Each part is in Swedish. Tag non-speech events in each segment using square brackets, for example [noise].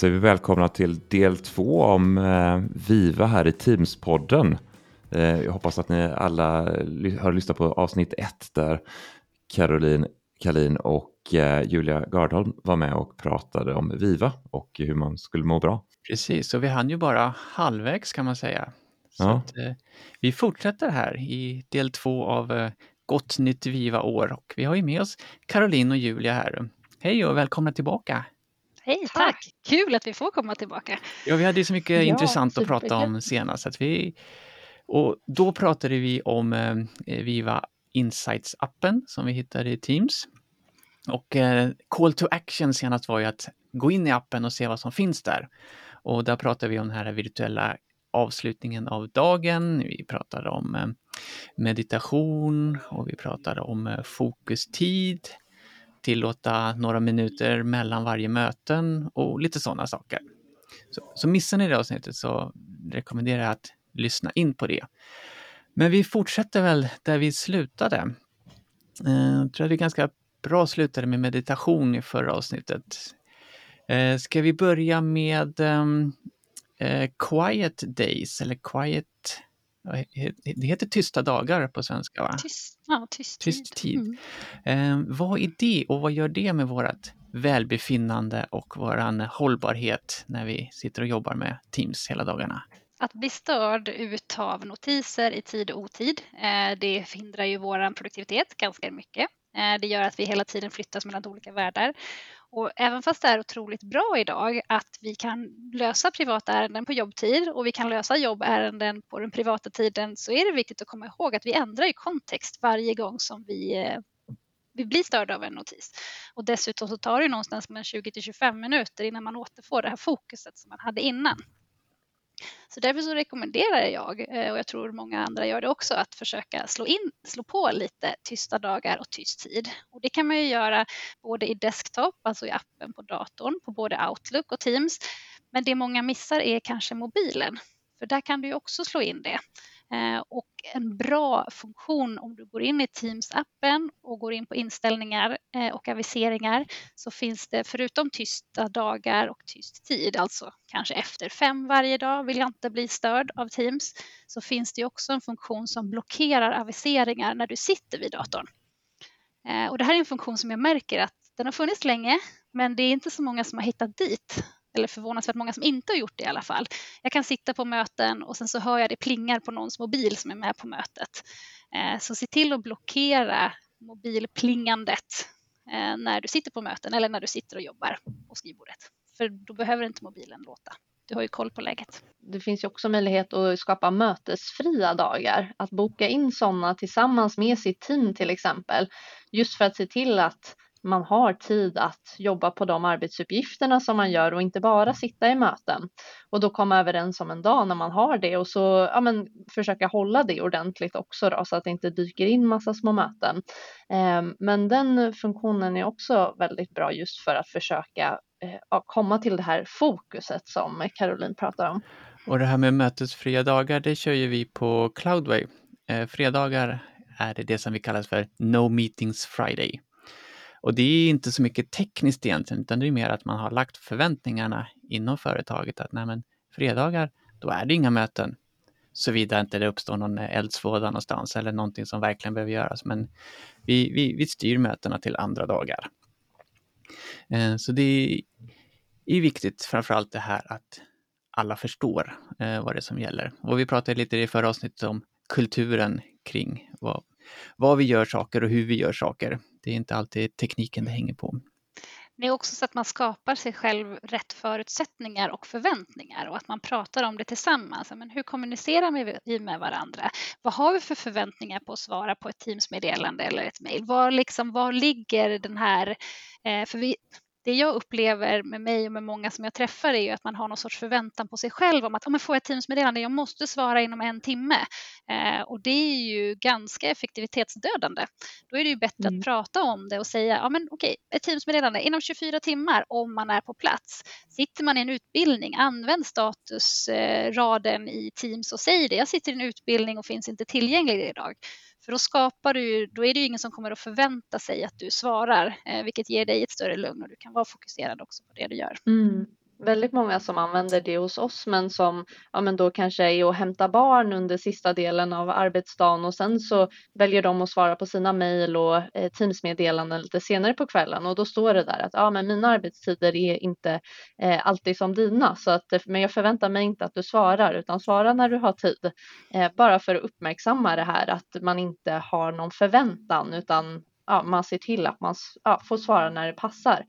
säger vi välkomna till del två om eh, Viva här i Teams-podden. Eh, jag hoppas att ni alla har lyssnat på avsnitt ett där Caroline Kalin och eh, Julia Gardholm var med och pratade om Viva och hur man skulle må bra. Precis, och vi hann ju bara halvvägs kan man säga. Så Ja. att, eh, vi fortsätter här i del två av eh, Gott nytt Viva år och vi har ju med oss Caroline och Julia här. Hej och välkomna tillbaka! Hej, tack! Kul att vi får komma tillbaka. Ja, vi hade ju så mycket Ja, intressant att prata om senast. Att vi, och då pratade vi om eh, Viva Insights-appen som vi hittade i Teams. Och eh, call to action senast var ju att gå in i appen och se vad som finns där. Och där pratade vi om den här virtuella avslutningen av dagen. Vi pratade om eh, meditation och vi pratade om eh, fokustid, tillåta några minuter mellan varje möten och lite sådana saker. Så, så missar ni det avsnittet så rekommenderar jag att lyssna in på det. Men vi fortsätter väl där vi slutade. Eh, Jag tror att vi ganska bra slutade med meditation i förra avsnittet. Eh, Ska vi börja med ehm, eh, Quiet Days eller Quiet... Det heter tysta dagar på svenska va? Tyst, ja, tyst, Tyst tid. Mm. Eh, vad är det och vad gör det med vårt välbefinnande och våran hållbarhet när vi sitter och jobbar med Teams hela dagarna? Att bli störd utav notiser i tid och otid, eh, det hindrar ju vår produktivitet ganska mycket. Eh, det gör att vi hela tiden flyttas mellan olika världar. Och även fast det är otroligt bra idag att vi kan lösa privata ärenden på jobbtid och vi kan lösa jobbärenden på den privata tiden så är det viktigt att komma ihåg att vi ändrar ju kontext varje gång som vi, eh, vi blir störda av en notis. Och dessutom så tar det någonstans mellan 20 till 25 minuter innan man återfår det här fokuset som man hade innan. Så därför så rekommenderar jag, eh, och jag tror många andra gör det också, att försöka slå, in, slå på lite tysta dagar och tyst tid. Och det kan man ju göra både i desktop, alltså i appen på datorn, på både Outlook och Teams. Men det många missar är kanske mobilen, för där kan du ju också slå in det. Eh, och en bra funktion om du går in i Teams-appen och går in på inställningar eh, och aviseringar så finns det förutom tysta dagar och tyst tid, alltså kanske efter fem varje dag vill jag inte bli störd av Teams, så finns det också en funktion som blockerar aviseringar när du sitter vid datorn. Eh, och det här är en funktion som jag märker att den har funnits länge, men det är inte så många som har hittat dit. Eller förvånansvärt många som inte har gjort det i alla fall. Jag kan sitta på möten och sen så hör jag det plingar på någons mobil som är med på mötet. Eh, så se till att blockera mobilplingandet eh, när du sitter på möten eller när du sitter och jobbar på skrivbordet. För då behöver inte mobilen låta. Du har ju koll på läget. Det finns ju också möjlighet att skapa mötesfria dagar. Att boka in sådana tillsammans med sitt team till exempel. Just för att se till att man har tid att jobba på de arbetsuppgifterna som man gör och inte bara sitta i möten. Och då komma överens om en dag när man har det och så ja, men, försöka hålla det ordentligt också då, så att det inte dyker in massa små möten. Eh, Men den funktionen är också väldigt bra just för att försöka eh, komma till det här fokuset som Caroline pratar om. Och det här med mötesfria dagar, det kör ju vi på Cloudway. Eh, fredagar är det det som vi kallar för No Meetings Friday. Och det är inte så mycket tekniskt egentligen, utan det är mer att man har lagt förväntningarna inom företaget att nej men fredagar, då är det inga möten. Såvida inte det uppstår någon eh, eldsvåda någonstans eller någonting som verkligen behöver göras. Men vi, vi, vi styr mötena till andra dagar. Eh, så det är, viktigt, framförallt det här att alla förstår eh, vad det är som gäller. Och vi pratade lite i förra avsnittet om kulturen kring vad, vad vi gör saker och hur vi gör saker. Det är inte alltid tekniken det hänger på. Det är också så att man skapar sig själv rätt förutsättningar och förväntningar och att man pratar om det tillsammans. Men hur kommunicerar vi med varandra? Vad har vi för förväntningar på att svara på ett Teams-meddelande eller ett mejl? Var, liksom, var ligger den här... Eh, för vi, det jag upplever med mig och med många som jag träffar är ju att man har någon sorts förväntan på sig själv om att om jag får ett Teams-meddelande, jag måste svara inom en timme. Eh, och det är ju ganska effektivitetsdödande. Då är det ju bättre Mm. att prata om det och säga, ja men okej, ett Teams-meddelande inom 24 timmar om man är på plats. Sitter man i en utbildning, använd statusraden i Teams och säg det, jag sitter i en utbildning och finns inte tillgänglig idag. För då skapar du, då är det ju ingen som kommer att förvänta sig att du svarar, eh, vilket ger dig ett större lugn och du kan vara fokuserad också på det du gör. Mm väldigt många som använder det hos oss men som ja, men då kanske är och hämta barn under sista delen av arbetsdagen och sen så väljer de att svara på sina mejl och eh, Teamsmeddelanden lite senare på kvällen och då står det där att ja, men mina arbetstider är inte eh, alltid som dina så att eh, men jag förväntar mig inte att du svarar utan svara när du har tid. Eh, bara för att uppmärksamma det här att man inte har någon förväntan utan ja, man ser till att man ja, får svara när det passar.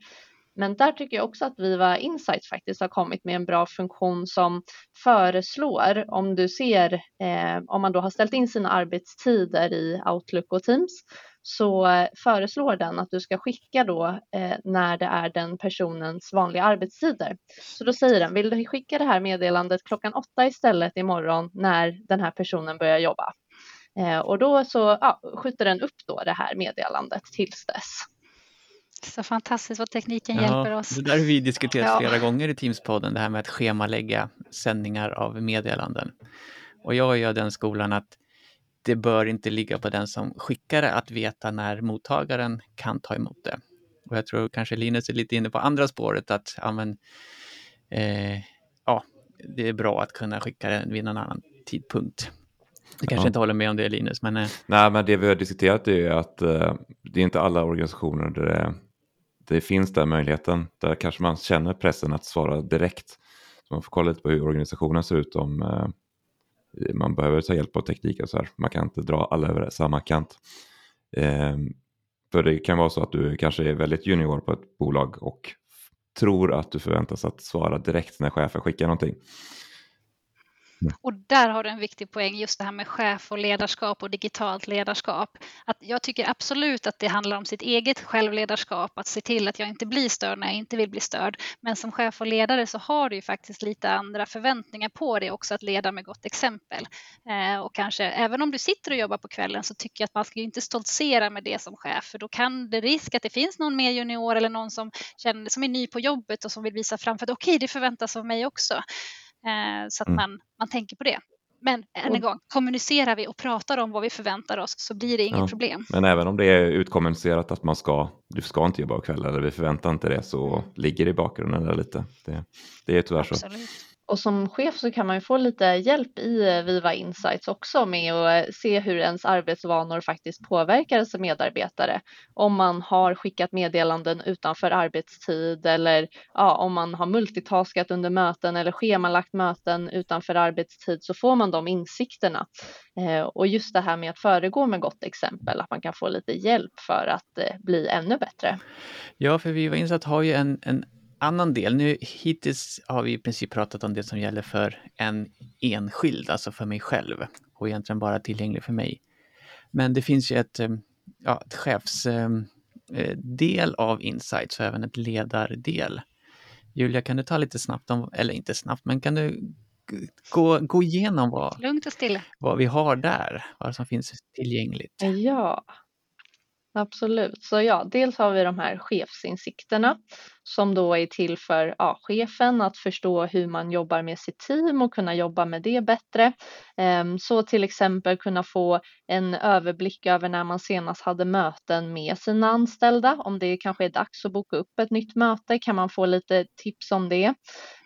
Men där tycker jag också att Viva Insights faktiskt har kommit med en bra funktion som föreslår om du ser eh, om man då har ställt in sina arbetstider i Outlook och Teams så föreslår den att du ska skicka då eh, när det är den personens vanliga arbetstider. Så då säger den, vill du skicka det här meddelandet klockan åtta istället imorgon när den här personen börjar jobba? Eh, och då så ja, skjuter den upp då det här meddelandet tills dess. Så fantastiskt vad tekniken ja, hjälper oss. Det där har vi diskuterat ja. flera gånger i Teams-podden, det här med att schemalägga sändningar av meddelanden. Och jag är den skolan att det bör inte ligga på den som skickar det att veta när mottagaren kan ta emot det. Och jag tror kanske Linus är lite inne på andra spåret att ja, men, eh, ja, det är bra att kunna skicka det vid någon annan tidpunkt. Du kanske ja. inte håller med om det Linus, men... Eh. Nej, men det vi har diskuterat är att eh, det är inte alla organisationer där det, det finns den möjligheten. Där kanske man känner pressen att svara direkt. Så man får kolla lite på hur organisationen ser ut om eh, man behöver ta hjälp av teknik och så här. Man kan inte dra alla över samma kant. Eh, för det kan vara så att du kanske är väldigt junior på ett bolag och tror att du förväntas att svara direkt när chefen skickar någonting. Mm. Och där har du en viktig poäng, just det här med chef och ledarskap och digitalt ledarskap. Att jag tycker absolut att det handlar om sitt eget självledarskap, att se till att jag inte blir störd när jag inte vill bli störd. Men som chef och ledare så har du ju faktiskt lite andra förväntningar på dig också att leda med gott exempel. Eh, och kanske, även om du sitter och jobbar på kvällen så tycker jag att man ska inte stoltsera med det som chef, för då kan det risk att det finns någon mer junior eller någon som, känner, som är ny på jobbet och som vill visa fram för att okej, okay, det förväntas av mig också. Eh, så att mm. man, man tänker på det. Men än en gång, kommunicerar vi och pratar om vad vi förväntar oss så blir det inget ja. problem. Men även om det är utkommunicerat att man ska, du ska inte jobba kväll eller vi förväntar inte det så mm. ligger det i bakgrunden där lite. Det, det är tyvärr Absolut. så. Och som chef så kan man ju få lite hjälp i eh, Viva Insights också med att eh, se hur ens arbetsvanor faktiskt påverkar ens medarbetare. Om man har skickat meddelanden utanför arbetstid eller ja, om man har multitaskat under möten eller schemalagt möten utanför arbetstid så får man de insikterna. Eh, och just det här med att föregå med gott exempel, att man kan få lite hjälp för att bli ännu bättre. Ja, för Viva Insights har ju en, en annan del. Nu hittills har vi i princip pratat om det som gäller för en enskild, alltså för mig själv och egentligen bara tillgänglig för mig. Men det finns ju ett, eh, ja, ett chefsdel eh, av Insights och även ett ledardel. Julia, kan du ta lite snabbt om, eller inte snabbt, men kan du gå, gå igenom vad, Lugnt och stilla. vad vi har där, vad som finns tillgängligt? Ja, Absolut, så ja, dels har vi de här chefsinsikterna som då är till för ja, chefen att förstå hur man jobbar med sitt team och kunna jobba med det bättre. Ehm, så till exempel kunna få en överblick över när man senast hade möten med sina anställda. Om det kanske är dags att boka upp ett nytt möte kan man få lite tips om det.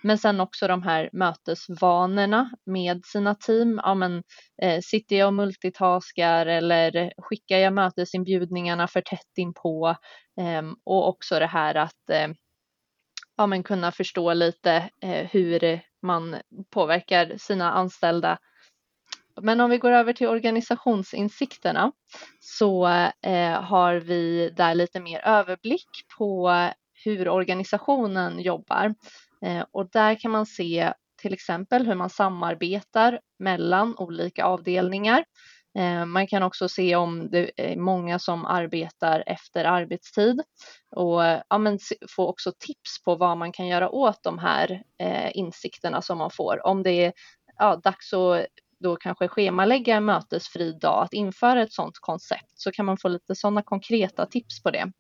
Men sen också de här mötesvanorna med sina team. Ja, men, eh, sitter jag och multitaskar eller skickar jag mötesinbjudningarna för tätt inpå? Eh, och också det här att eh, ja, men kunna förstå lite eh, hur man påverkar sina anställda. Men om vi går över till organisationsinsikterna så eh, har vi där lite mer överblick på hur organisationen jobbar. Eh, och där kan man se till exempel hur man samarbetar mellan olika avdelningar. Eh, man kan också se om det är många som arbetar efter arbetstid och eh, ja, men få också tips på vad man kan göra åt de här eh, insikterna som man får. Om det är ja, dags att då kanske schemalägga en mötesfri dag, att införa ett sådant koncept så kan man få lite sådana konkreta tips på det.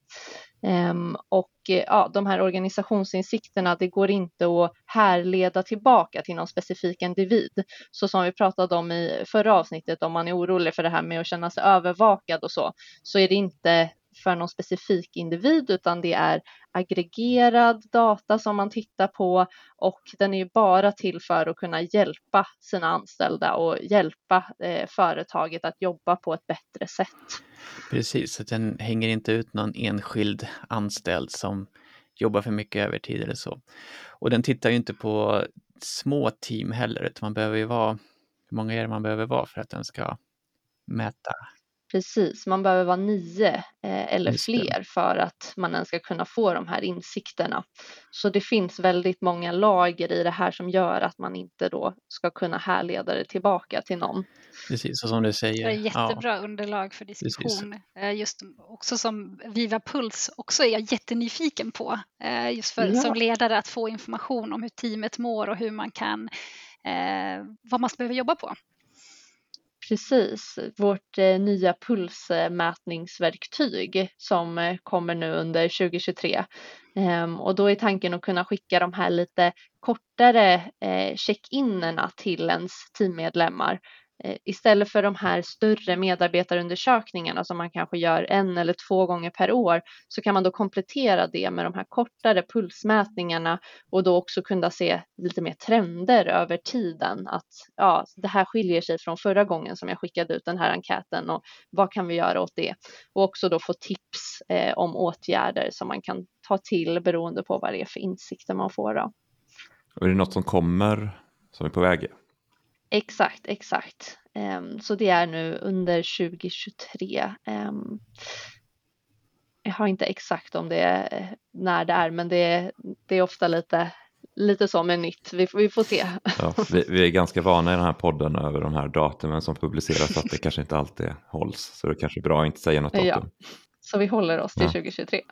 Um, och eh, ja, de här organisationsinsikterna, det går inte att härleda tillbaka till någon specifik individ. Så som vi pratade om i förra avsnittet, om man är orolig för det här med att känna sig övervakad och så, så är det inte för någon specifik individ utan det är aggregerad data som man tittar på och den är ju bara till för att kunna hjälpa sina anställda och hjälpa eh, företaget att jobba på ett bättre sätt. Precis, så den hänger inte ut någon enskild anställd som jobbar för mycket övertid eller så. Och den tittar ju inte på små team heller, utan man behöver ju vara, hur många är det man behöver vara för att den ska mäta Precis, man behöver vara nio eh, eller fler för att man ens ska kunna få de här insikterna. Så det finns väldigt många lager i det här som gör att man inte då ska kunna härleda det tillbaka till någon. Precis, och som du säger. Det är jättebra ja. underlag för diskussion. Precis. Eh, just också som Viva Puls också är jag jättenyfiken på. Eh, just för, ja. som ledare att få information om hur teamet mår och hur man kan, eh, vad man behöver jobba på. Precis, vårt eh, nya pulsmätningsverktyg som eh, kommer nu under 2023. Ehm, och då är tanken att kunna skicka de här lite kortare eh, check-inerna till ens teammedlemmar Eh, istället för de här större medarbetarundersökningarna som man kanske gör en eller två gånger per år så kan man då komplettera det med de här kortare pulsmätningarna och då också kunna se lite mer trender över tiden. Att ja, det här skiljer sig från förra gången som jag skickade ut den här enkäten och vad kan vi göra åt det? Och också då få tips eh, om åtgärder som man kan ta till beroende på vad det är för insikter man får. Då. Och är det något som kommer som är på väg? Exakt, exakt. Um, så det är nu under 2023. Um, jag har inte exakt om det är när det är, men det är, det är ofta lite, lite så med nytt. Vi, vi får se. Ja, vi, vi, är ganska vana i den här podden över de här datumen som publiceras så att det [laughs] kanske inte alltid hålls. Så det är kanske är bra att inte säga något datum. Ja, så vi håller oss till ja. 2023.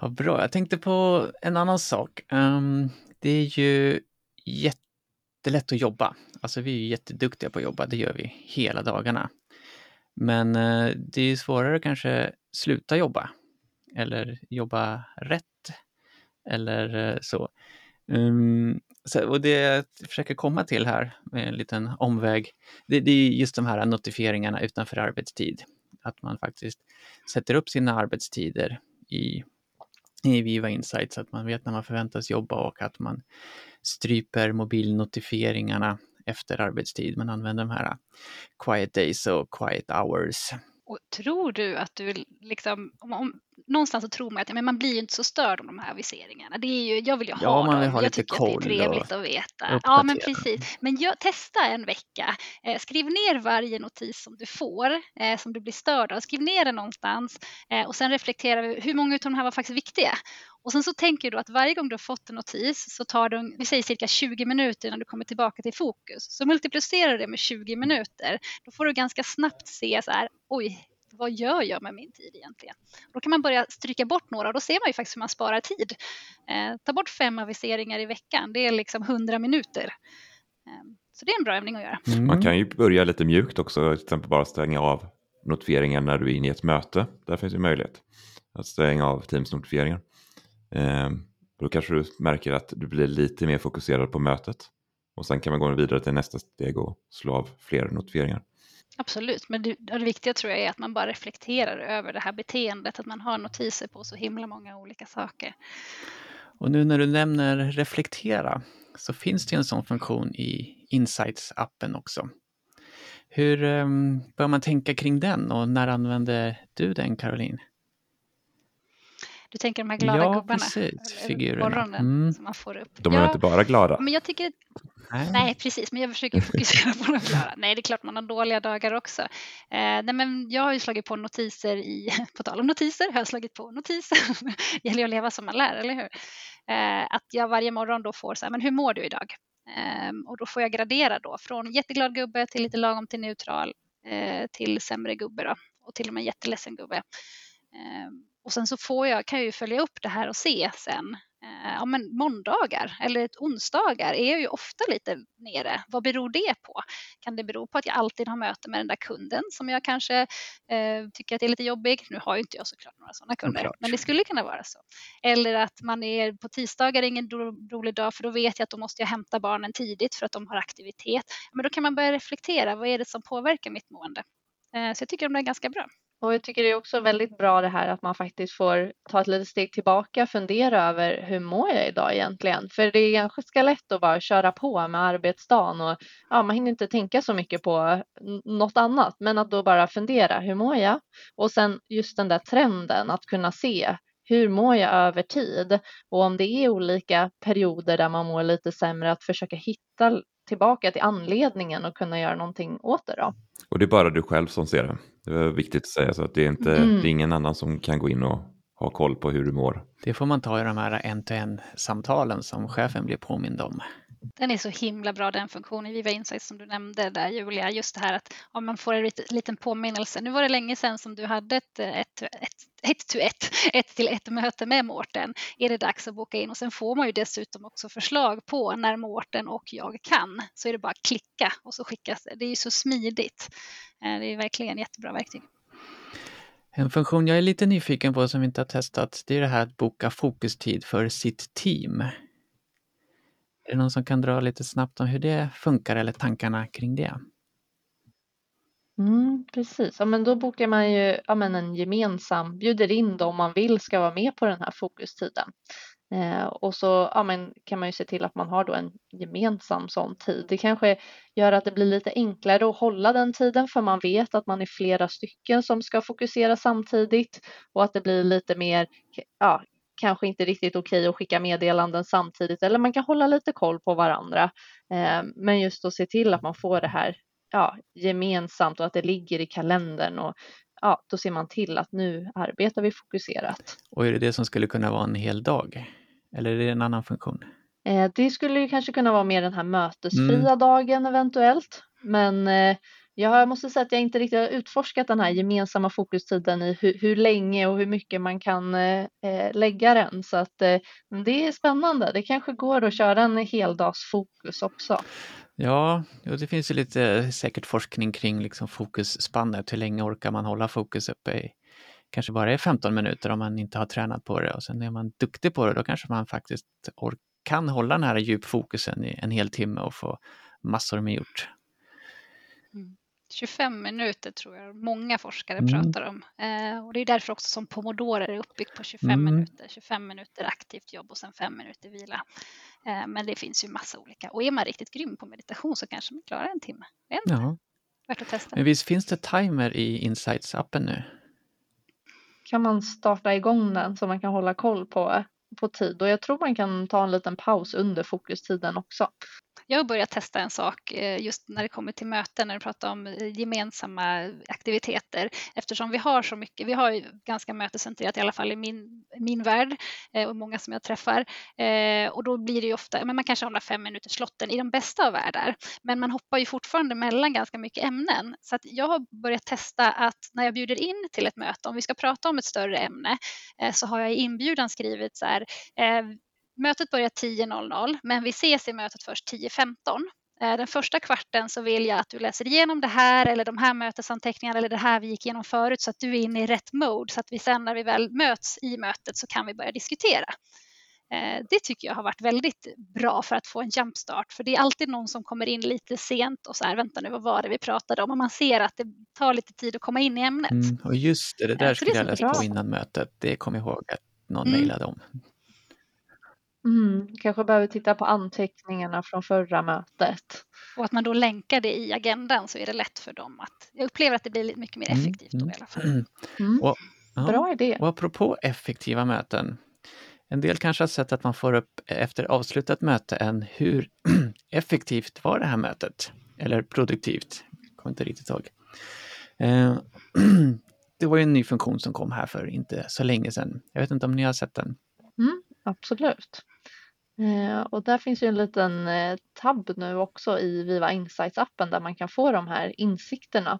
Ja, bra. Jag tänkte på en annan sak. Um, det är ju jätte jättelätt att jobba. Alltså vi är jätteduktiga på att jobba, det gör vi hela dagarna. Men eh, det är svårare kanske sluta jobba eller jobba rätt eller eh, så. Um, så. Och det jag försöker komma till här med en liten omväg, det, det är just de här notifieringarna utanför arbetstid. Att man faktiskt sätter upp sina arbetstider i i Viva Insight så att man vet när man förväntas jobba och att man stryper mobilnotifieringarna efter arbetstid. Man använder de här quiet days och quiet hours. Och tror du att du liksom, om, om, någonstans så tror man att men man blir inte så störd om de här aviseringarna. Det är ju, jag vill ju ha ja, man vill dem. Ha jag tycker att det är trevligt att veta. Ja, men precis. Men jag, testa en vecka. Eh, skriv ner varje notis som du får, eh, som du blir störd av. Skriv ner den någonstans eh, och sen reflektera hur många av de här var faktiskt viktiga. Och sen så tänker du att varje gång du har fått en notis så tar det, vi säger cirka 20 minuter innan du kommer tillbaka till fokus. Så multiplicerar det med 20 minuter. Då får du ganska snabbt se så här, oj, vad gör jag med min tid egentligen? Då kan man börja stryka bort några och då ser man ju faktiskt hur man sparar tid. Eh, ta bort fem aviseringar i veckan, det är liksom 100 minuter. Eh, så det är en bra övning att göra. Mm. Man kan ju börja lite mjukt också, till exempel bara stänga av notifieringar när du är inne i ett möte. Där finns ju möjlighet att stänga av Teams-notifieringar. Eh, då kanske du märker att du blir lite mer fokuserad på mötet. Och sen kan man gå vidare till nästa steg och slå av fler notifieringar. Absolut, men det, det viktiga tror jag är att man bara reflekterar över det här beteendet, att man har notiser på så himla många olika saker. Och nu när du nämner reflektera så finns det en sån funktion i Insights-appen också. Hur um, bör man tänka kring den och när använder du den Caroline? Du tänker de här glada ja, gubbarna? Precis, figurerna. Mm. Som man får upp. De är ja, inte bara glada. Men jag tycker, nej. nej. precis, men jag försöker fokusera på de glada. Nej, det är klart man har dåliga dagar också. Eh, nej, men jag har ju slagit på notiser i, [laughs] på tal om notiser, har jag slagit på notiser. [laughs] det gäller ju att leva som man lär, eller hur? Eh, att jag varje morgon då får så här, men hur mår du idag? Eh, och då får jag gradera då från jätteglad gubbe till lite lagom till neutral eh, till sämre gubbe då och till och med jätteledsen gubbe. Och sen så får jag, kan jag ju följa upp det här och se sen. Eh, ja, men måndagar eller onsdagar är jag ju ofta lite nere. Vad beror det på? Kan det bero på att jag alltid har möte med den där kunden som jag kanske eh, tycker att är lite jobbig? Nu har ju inte jag såklart några sådana kunder, Såklart. men det skulle kunna vara så. Eller att man är på tisdagar är ingen rolig dag för då vet jag att då måste jag hämta barnen tidigt för att de har aktivitet. Men då kan man börja reflektera. Vad är det som påverkar mitt mående? Eh, så jag tycker de är ganska bra. Och jag tycker det är också väldigt bra det här att man faktiskt får ta ett litet steg tillbaka, fundera över hur mår jag idag egentligen? För det är ganska lätt att bara köra på med arbetsdagen och ja, man hinner inte tänka så mycket på något annat, men att då bara fundera, hur mår jag? Och sen just den där trenden att kunna se hur mår jag över tid? Och om det är olika perioder där man mår lite sämre, att försöka hitta tillbaka till anledningen och kunna göra någonting åt det då. Och det är bara du själv som ser det. Det är viktigt att säga så att det är, inte, mm. det är ingen annan som kan gå in och ha koll på hur du mår. Det får man ta i de här en-to-en samtalen som chefen blir påmind om. Den är så himla bra den funktionen Viva Insights som du nämnde där Julia. Just det här att om man får en liten påminnelse. Nu var det länge sedan som du hade ett, ett, ett, ett, till ett, ett till ett möte med Mårten. Är det dags att boka in? Och sen får man ju dessutom också förslag på när Mårten och jag kan. Så är det bara att klicka och så skickas det. Det är ju så smidigt. Eh, det är verkligen jättebra verktyg. En funktion jag är lite nyfiken på som vi inte har testat, det är det här att boka fokustid för sitt team. Är det någon som kan dra lite snabbt om hur det funkar eller tankarna kring det? Mm, precis, ja, men då bokar man ju ja, men en gemensam, bjuder in dem man vill ska vara med på den här fokustiden. Eh, och så ja, men kan man ju se till att man har då en gemensam sån tid. Det kanske gör att det blir lite enklare att hålla den tiden för man vet att man är flera stycken som ska fokusera samtidigt och att det blir lite mer ja, kanske inte riktigt okej okay att skicka meddelanden samtidigt eller man kan hålla lite koll på varandra. Eh, men just att se till att man får det här ja, gemensamt och att det ligger i kalendern och ja, då ser man till att nu arbetar vi fokuserat. Och är det det som skulle kunna vara en hel dag? Eller är det en annan funktion? Eh, det skulle ju kanske kunna vara mer den här mötesfria mm. dagen eventuellt. Men eh, jag måste säga att jag inte riktigt har utforskat den här gemensamma fokustiden i hur, hur länge och hur mycket man kan eh, eh lägga den. Så att eh, det är spännande. Det kanske går att köra en heldagsfokus också. Ja, det finns ju lite säkert forskning kring liksom fokusspannet. Hur länge orkar man hålla fokus uppe i? Kanske bara är 15 minuter om man inte har tränat på det och sen är man duktig på det då kanske man faktiskt kan hålla den här djupfokusen i en hel timme och få massor med gjort. 25 minuter tror jag många forskare mm. pratar om. Eh, och det är därför också som Pomodoro är uppbyggt på 25 mm. minuter. 25 minuter aktivt jobb och sen 5 minuter vila. Eh, men det finns ju massa olika. Och är man riktigt grym på meditation så kanske man klarar en timme. Ja. Värt att testa. Men visst finns det timer i Insights-appen nu? Kan man starta igång den så man kan hålla koll på, på tid och jag tror man kan ta en liten paus under fokustiden också jag har börjat testa en sak eh, just när det kommer till möten, när du pratar om eh, gemensamma aktiviteter, eftersom vi har så mycket. Vi har ju ganska mötescentrerat i alla fall i min, min värld eh, och många som jag träffar. Och då blir det ju ofta, men man kanske håller fem minuters slotten i de bästa av världar, men man hoppar ju fortfarande mellan ganska mycket ämnen. Så att jag har börjat testa att när jag bjuder in till ett möte, om vi ska prata om ett större ämne, så har jag i inbjudan skrivit så här, Mötet börjar 10.00 men vi ses i mötet först 10.15. Eh, den första kvarten så vill jag att du läser igenom det här eller de här mötesanteckningarna eller det här vi gick igenom förut så att du är inne i rätt mode så att vi sen när vi väl möts i mötet så kan vi börja diskutera. Eh, det tycker jag har varit väldigt bra för att få en jumpstart för det är alltid någon som kommer in lite sent och så här vänta nu vad var det vi pratade om och man ser att det tar lite tid att komma in i ämnet. Mm, och just det, det där skulle jag läst på innan mötet, det kom jag ihåg att någon mm. mejlade om. Mm, kanske behöver titta på anteckningarna från förra mötet. Och att man då länkar det i agendan så är det lätt för dem att... Jag upplever att det blir mycket mer mm, effektivt mm, då i alla fall. Mm. mm. Och, ja, Bra idé. Och apropå effektiva möten. En del kanske har sett att man får upp efter avslutat möte en hur [clears throat] effektivt var det här mötet? Eller produktivt, jag kommer inte riktigt ihåg. Eh, [clears throat] det var ju en ny funktion som kom här för inte så länge sedan. Jag vet inte om ni har sett den? Mm, absolut. Eh, och där finns ju en liten eh, tab nu också i Viva Insights-appen där man kan få de här insikterna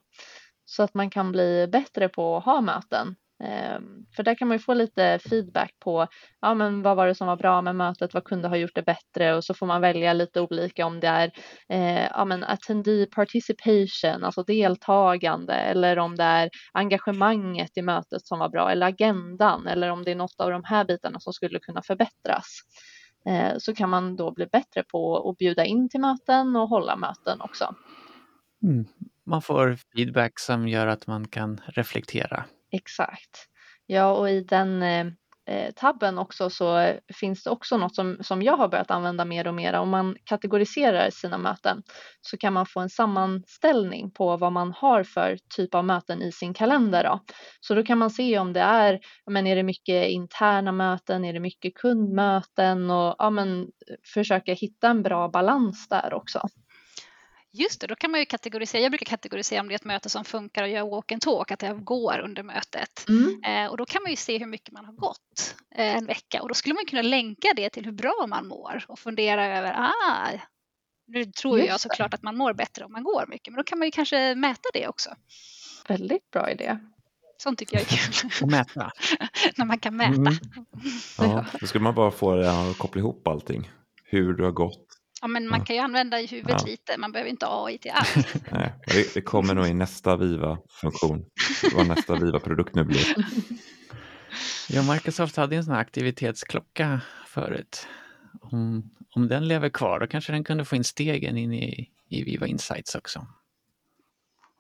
så att man kan bli bättre på att ha möten. Ehm, för där kan man ju få lite feedback på ja, men vad var det som var bra med mötet, vad kunde ha gjort det bättre och så får man välja lite olika om det är eh, ja, men attendee participation, alltså deltagande eller om det är engagemanget i mötet som var bra eller agendan eller om det är något av de här bitarna som skulle kunna förbättras. Eh, så kan man då bli bättre på att bjuda in till möten och hålla möten också. Mm. man får feedback som gör att man kan reflektera. Exakt. Ja, och i den eh, Eh, tabben också så finns det också något som, som jag har börjat använda mer och mer. Om man kategoriserar sina möten så kan man få en sammanställning på vad man har för typ av möten i sin kalender. Då. Så då kan man se om det är, men är det mycket interna möten, är det mycket kundmöten och ja, men, försöka hitta en bra balans där också. Just det, då kan man ju kategorisera. Jag brukar kategorisera om det är ett möte som funkar och gör walk and talk, att jag går under mötet. Mm. Eh, och då kan man ju se hur mycket man har gått eh, en vecka och då skulle man kunna länka det till hur bra man mår och fundera över, ah, nu tror Just jag såklart att man mår bättre om man går mycket, men då kan man ju kanske mäta det också. Väldigt bra idé. Sånt tycker jag är kul. [laughs] Och mäta. [laughs] När man kan mäta. Mm. [laughs] Ja, då skulle man bara få det att koppla ihop allting. Hur du har gått, Ja, men man kan ju använda i huvudet ja. lite, man behöver inte AI till allt. [laughs] Nej, det, det kommer nog i nästa Viva-funktion, vad nästa Viva-produkt nu blir. [laughs] Ja, Microsoft hade en sån här aktivitetsklocka förut. Om, om den lever kvar, då kanske den kunde få in stegen in i, i Viva Insights också.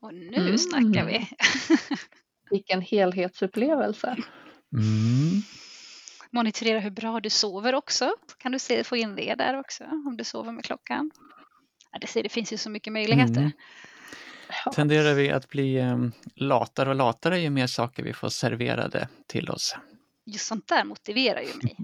Och nu mm. snackar vi! [laughs] Vilken helhetsupplevelse! Mm monitorera hur bra du sover också. Kan du se, få in det där också om du sover med klockan. Ja, det, det finns ju så mycket möjligheter. Mm. Tenderar vi att bli um, latare och latare ju mer saker vi får serverade till oss? Just sånt där motiverar ju mig.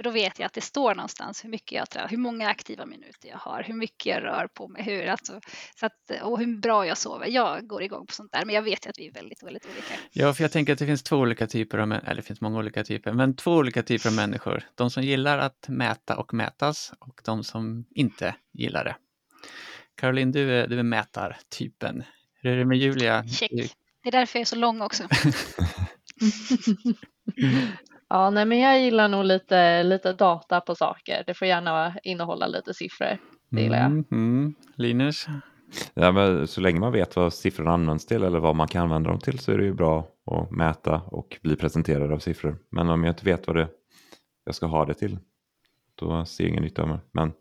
För då vet jag att det står någonstans hur mycket jag tränar, hur många aktiva minuter jag har, hur mycket jag rör på mig, hur, alltså, så att, och hur bra jag sover. Jag går igång på sånt där, men jag vet att vi är väldigt, väldigt olika. Ja, för jag tänker att det finns två olika typer av, eller det finns många olika typer, men två olika typer av människor. De som gillar att mäta och mätas och de som inte gillar det. Caroline, du är, du är mätartypen. Hur är det med Julia? Check. Det är därför jag är så lång också. [laughs] [laughs] Ja, nej, men jag gillar nog lite, lite data på saker. Det får gärna innehålla lite siffror. Det gillar jag. Mm, mm. Linus? Ja, men så länge man vet vad siffrorna används till eller vad man kan använda dem till så är det ju bra att mäta och bli presenterad av siffror. Men om jag inte vet vad det, jag ska ha det till, då ser jag ingen nytta med Men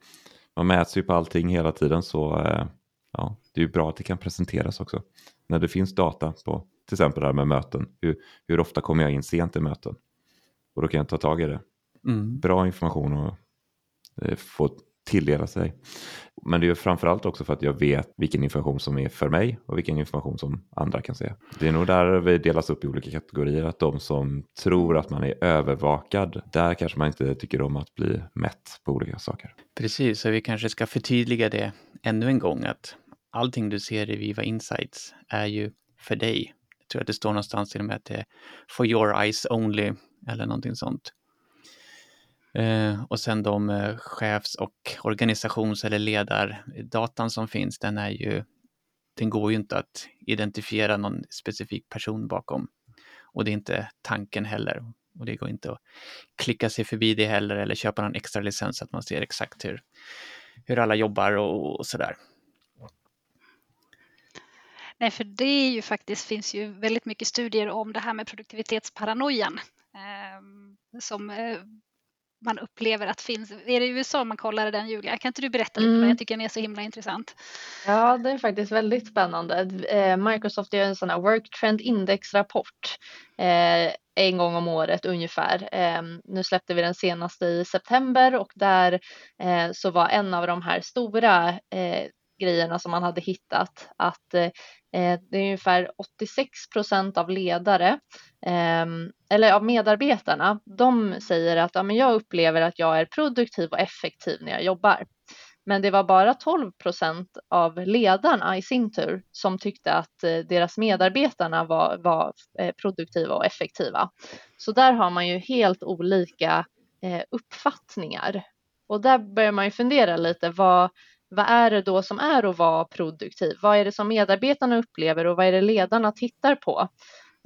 man mäts ju på allting hela tiden så eh, ja, det är ju bra att det kan presenteras också. När det finns data på till exempel det här med möten. Hur, hur ofta kommer jag in sent i möten? Och då kan jag ta tag i det. Mm. Bra information att eh, få tilldela sig. Men det är framförallt också för att jag vet vilken information som är för mig och vilken information som andra kan se. Det är nog där vi delas upp i olika kategorier. Att de som tror att man är övervakad, där kanske man inte tycker om att bli mätt på olika saker. Precis, så vi kanske ska förtydliga det ännu en gång att allting du ser i Viva Insights är ju för dig. Jag tror att det står någonstans till och med att det är for your eyes only eller någonting sånt. Eh, och sen de eh, chefs och organisations eller ledardatan som finns, den är ju, den går ju inte att identifiera någon specifik person bakom. Och det är inte tanken heller. Och det går inte att klicka sig förbi det heller eller köpa någon extra licens så att man ser exakt hur, hur alla jobbar och, och sådär. Nej, för det är ju faktiskt, finns ju väldigt mycket studier om det här med produktivitetsparanoian som eh, man upplever att finns. Är det i USA man kollar den Julia? Kan inte du berätta lite? Mm. Jag tycker den är så himla intressant. Ja, det är faktiskt väldigt spännande. Eh, Microsoft gör en sån här Work Trend Index rapport eh, en gång om året ungefär. Ehm, nu släppte vi den senaste i september och där så var en av de här stora grejerna som man hade hittat att Eh, det är ungefär 86 procent av ledare ehm, eller av medarbetarna. De säger att ja, men jag upplever att jag är produktiv och effektiv när jag jobbar. Men det var bara 12 procent av ledarna i sin tur som tyckte att eh, deras medarbetarna var, var eh, produktiva och effektiva. Så där har man ju helt olika uppfattningar. Och där börjar man ju fundera lite, vad, vad är det då som är att vara produktiv? Vad är det som medarbetarna upplever och vad är det ledarna tittar på?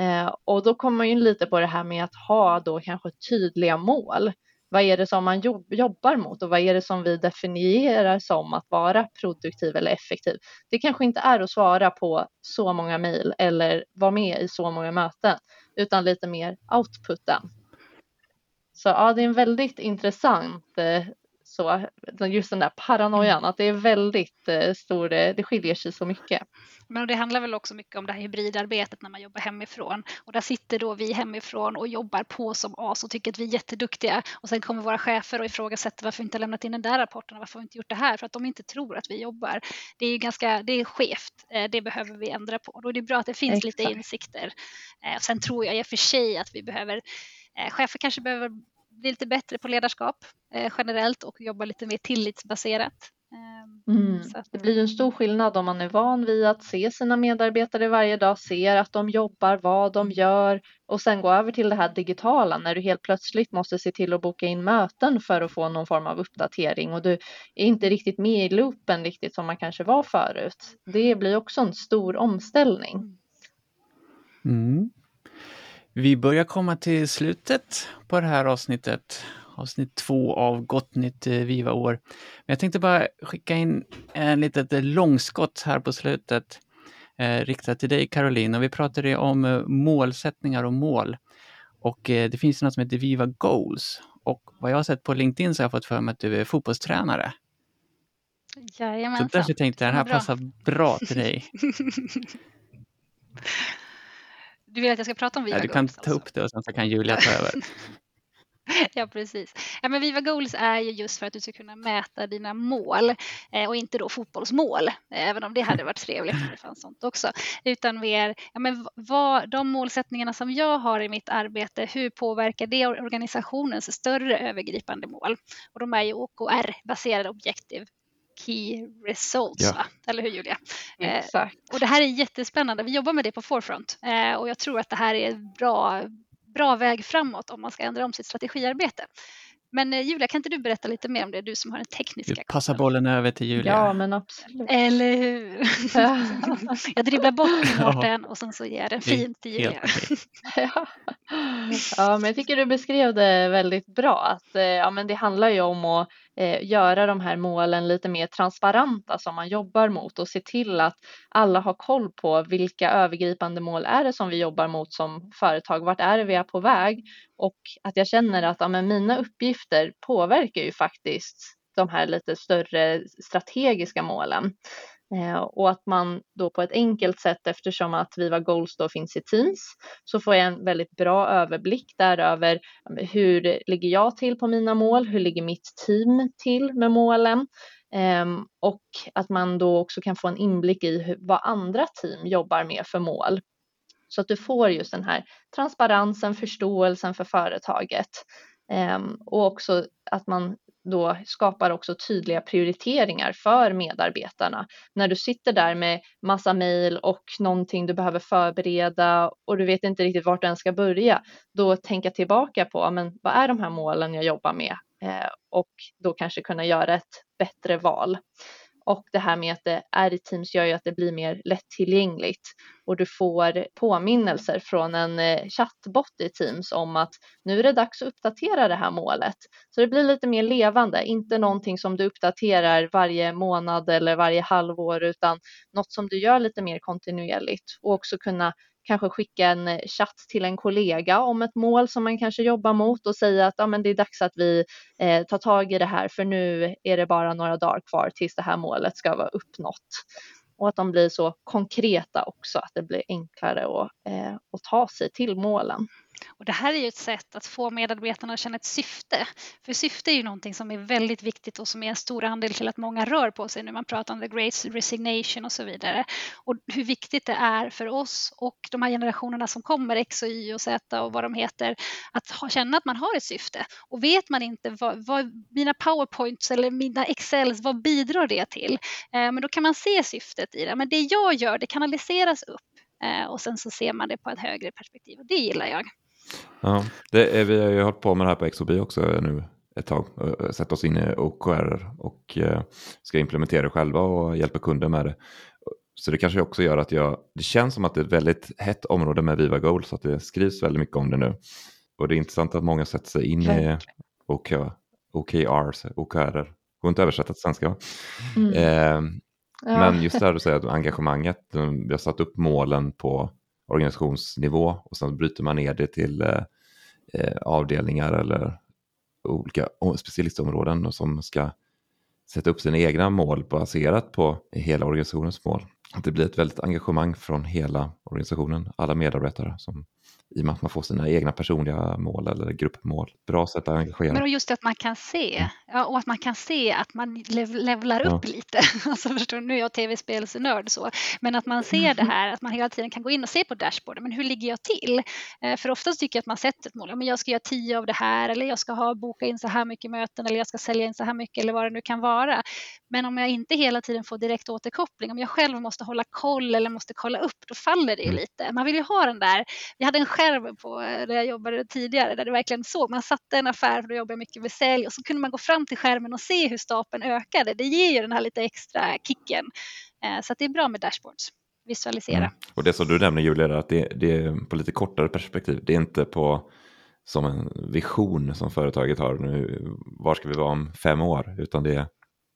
Eh, och då kommer man in lite på det här med att ha då kanske tydliga mål. Vad är det som man jobb, jobbar mot och vad är det som vi definierar som att vara produktiv eller effektiv? Det kanske inte är att svara på så många mejl eller vara med i så många möten, utan lite mer outputen. Så ja, det är en väldigt intressant eh, så, just den där paranoian, att det är väldigt eh, stor, det skiljer sig så mycket. Men det handlar väl också mycket om det här hybridarbetet när man jobbar hemifrån. Och där sitter då vi hemifrån och jobbar på som as och tycker att vi är jätteduktiga. Och sen kommer våra chefer och ifrågasätter varför vi inte lämnat in den där rapporten och varför vi inte gjort det här. För att de inte tror att vi jobbar. Det är ju ganska, det är skevt. Eh, det behöver vi ändra på. Då är det bra att det finns Exakt. lite insikter. Eh, sen tror jag i och för sig att vi behöver, eh, chefer kanske behöver bli lite bättre på ledarskap generellt och jobba lite mer tillitsbaserat. Ehm, mm. Det blir ju en stor skillnad om man är van vid att se sina medarbetare varje dag, ser att de jobbar, vad de gör och sen gå över till det här digitala när du helt plötsligt måste se till att boka in möten för att få någon form av uppdatering och du är inte riktigt med i loopen riktigt som man kanske var förut. Det blir också en stor omställning. Mm. Vi börjar komma till slutet på det här avsnittet avsnitt två av Gott Nytt eh, Viva-år. Men jag tänkte bara skicka in en litet eh, långskott här på slutet eh, riktat till dig Caroline. Och vi pratade om eh, målsättningar och mål. Och eh, det finns något som heter Viva Goals. Och vad jag har sett på LinkedIn så har jag fått för mig att du är fotbollstränare. Jajamensan. Så därför tänkte jag att den här passar bra till dig. [laughs] Du vill att jag ska prata om Viva ja, Du kan ta alltså. upp det och sen så kan Julia ta över. [laughs] Ja, precis. Ja, men Viva Goals är ju just för att du ska kunna mäta dina mål eh, och inte då fotbollsmål, även om det hade varit trevligt om det fanns sånt också, utan mer ja, men vad, de målsättningarna som jag har i mitt arbete, hur påverkar det organisationens större övergripande mål? Och de är ju OKR-baserade objektiv Key Results, ja. eller hur Julia? Eh, Exakt. Eh, och det här är jättespännande. Vi jobbar med det på Forefront eh, och jag tror att det här är bra bra väg framåt om man ska ändra om sitt strategiarbete. Men eh, Julia, kan inte du berätta lite mer om det? Du som har den tekniska. Vi passar bollen över till Julia. Ja, men absolut. Eller hur? [laughs] jag dribblar bort Mårten och sen så ger jag den fint till Julia. [laughs] ja. ja, men jag tycker du beskrev det väldigt bra. Att, eh, ja, men det handlar ju om att eh, göra de här målen lite mer transparenta som man jobbar mot och se till att alla har koll på vilka övergripande mål är det som vi jobbar mot som företag. Vart är det vi är på väg? Och att jag känner att ja, men mina uppgifter påverkar ju faktiskt de här lite större strategiska målen. Eh, och att man då på ett enkelt sätt eftersom att Viva Goals då finns i Teams så får jag en väldigt bra överblick där över hur ligger jag till på mina mål, hur ligger mitt team till med målen? Ehm, och att man då också kan få en inblick i vad andra team jobbar med för mål. Så att du får just den här transparensen, förståelsen för företaget. Ehm, och också att man då skapar också tydliga prioriteringar för medarbetarna. När du sitter där med massa mejl och någonting du behöver förbereda och du vet inte riktigt vart du ens ska börja, då tänka tillbaka på men vad är de här målen jag jobbar med eh, och då kanske kunna göra ett bättre val. Och det här med att det är i Teams gör ju att det blir mer lättillgängligt. Och du får påminnelser från en eh, chattbot i Teams om att nu är det dags att uppdatera det här målet. Så det blir lite mer levande, inte någonting som du uppdaterar varje månad eller varje halvår utan något som du gör lite mer kontinuerligt. Och också kunna kanske skicka en eh, chatt till en kollega om ett mål som man kanske jobbar mot och säga att ja, men det är dags att vi eh, tar tag i det här för nu är det bara några dagar kvar tills det här målet ska vara uppnått. Och att de blir så konkreta också, att det blir enklare att, eh, att ta sig till målen. Och det här är ju ett sätt att få medarbetarna att känna ett syfte. För syfte är ju någonting som är väldigt viktigt och som är en stor andel till att många rör på sig när man pratar om the great resignation och så vidare. Och hur viktigt det är för oss och de här generationerna som kommer, X och Y och Z och vad de heter, att ha, känna att man har ett syfte. Och vet man inte vad, vad mina powerpoints eller mina excels, vad bidrar det till? Eh, men då kan man se syftet i det. Men det jag gör, det kanaliseras upp eh, och sen så ser man det på ett högre perspektiv och det gillar jag. Ja, det är, vi har ju hållit på med det här på XOB också nu ett tag. Sett oss in i OKR och eh, ska implementera det själva och hjälpa kunder med det. Så det kanske också gör att jag, det känns som att det är ett väldigt hett område med Viva Goals, så att det skrivs väldigt mycket om det nu. Och det är intressant att många sätter sig in i OK, OKRs, OKR, går inte att översätta till svenska. Mm. Eh, ja. Men just det här du säger, att engagemanget, vi har satt upp målen på organisationsnivå och sen bryter man ner det till eh, eh avdelningar eller olika specialistområden som ska sätta upp sina egna mål baserat på hela organisationens mål. Att det blir ett väldigt engagemang från hela organisationen, alla medarbetare som i och med att man får sina egna personliga mål eller gruppmål. Bra sätt att engagera. Men just att man kan se mm. ja, och att man kan se att man levlar upp ja. lite. [laughs] Alltså förstår, nu är jag tv-spelsnörd så, men att man ser det här, att man hela tiden kan gå in och se på dashboarden, men hur ligger jag till? Eh, för oftast tycker jag att man sätter ett mål, ja, men jag ska göra tio av det här eller jag ska ha boka in så här mycket möten eller jag ska sälja in så här mycket eller vad det nu kan vara. Men om jag inte hela tiden får direkt återkoppling, om jag själv måste hålla koll eller måste kolla upp, då faller det ju mm. lite. Man vill ju ha den där, vi hade en skärm på där jag jobbade tidigare där det verkligen såg, man satte en affär, för då jobbade jag mycket med sälj och så kunde man gå fram till skärmen och se hur stapeln ökade. Det ger ju den här lite extra kicken. Eh, så det är bra med dashboards visualisera. Mm. Och det som du nämner Julia, att det, det, är på lite kortare perspektiv. Det är inte på som en vision som företaget har. Nu, var ska vi vara om fem år? Utan det är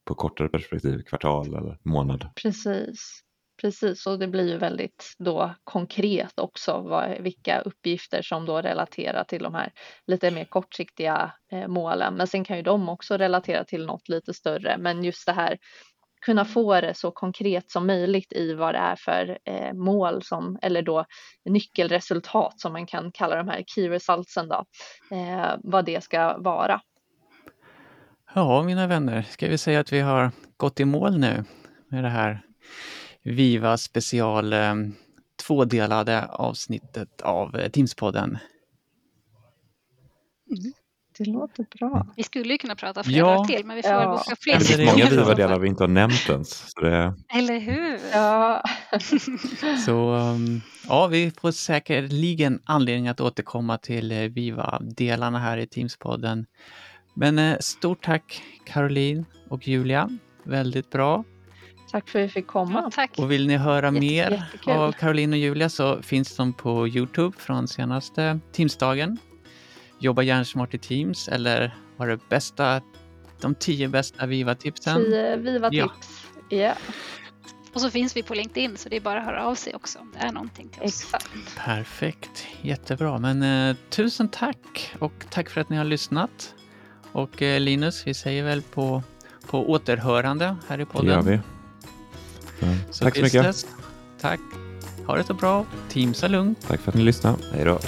på kortare perspektiv, kvartal eller månad. Precis. Precis, och det blir ju väldigt då konkret också vad, vilka uppgifter som då relaterar till de här lite mer kortsiktiga eh, målen. Men sen kan ju de också relatera till något lite större. Men just det här kunna få det så konkret som möjligt i vad det är för eh, mål som, eller då nyckelresultat som man kan kalla de här key resultsen då, eh, vad det ska vara. Ja, mina vänner, ska vi säga att vi har gått i mål nu med det här Viva special eh, tvådelade avsnittet av eh, Teamspodden. Mm. Det låter bra. Vi skulle ju kunna prata flera ja. till, men vi får ja. boka fler. Det finns många Viva-delar vi inte har nämnt ens. Det... Eller hur? Ja. [laughs] så um, ja, vi får säkerligen anledning att återkomma till eh, Viva-delarna här i Teamspodden. Men eh, stort tack Caroline och Julia. Väldigt bra. Tack för att vi fick komma. Ja, tack. Och vill ni höra Jätte, mer jättekul. av Caroline och Julia så finns de på Youtube från senaste Teamsdagen. Jobba hjärnsmart i Teams eller var det bästa, de tio bästa Viva-tipsen? Tio Viva-tips, ja. Yeah. Och så finns vi på LinkedIn så det är bara att höra av sig också om det är någonting till oss. Exakt. Perfekt, jättebra. Men eh, tusen tack och tack för att ni har lyssnat. Och eh, Linus, vi säger väl på, på återhörande här i podden. Det gör vi. Så tack så mycket. Dess, tack. Ha det så bra. Teamsa lugnt. Tack för att ni lyssnade. Hej då.